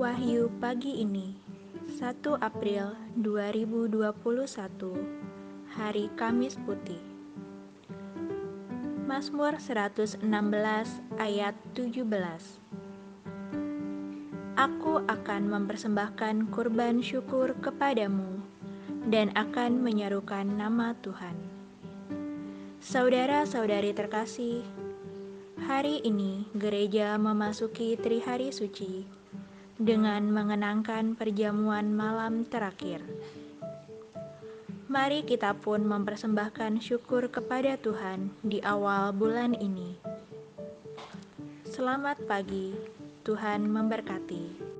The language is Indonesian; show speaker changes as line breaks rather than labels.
Wahyu pagi ini 1 April 2021 Hari Kamis Putih Mazmur 116 ayat 17 Aku akan mempersembahkan kurban syukur kepadamu dan akan menyerukan nama Tuhan. Saudara-saudari terkasih, Hari ini gereja memasuki Trihari Suci dengan mengenangkan perjamuan malam terakhir. Mari kita pun mempersembahkan syukur kepada Tuhan di awal bulan ini. Selamat pagi, Tuhan memberkati.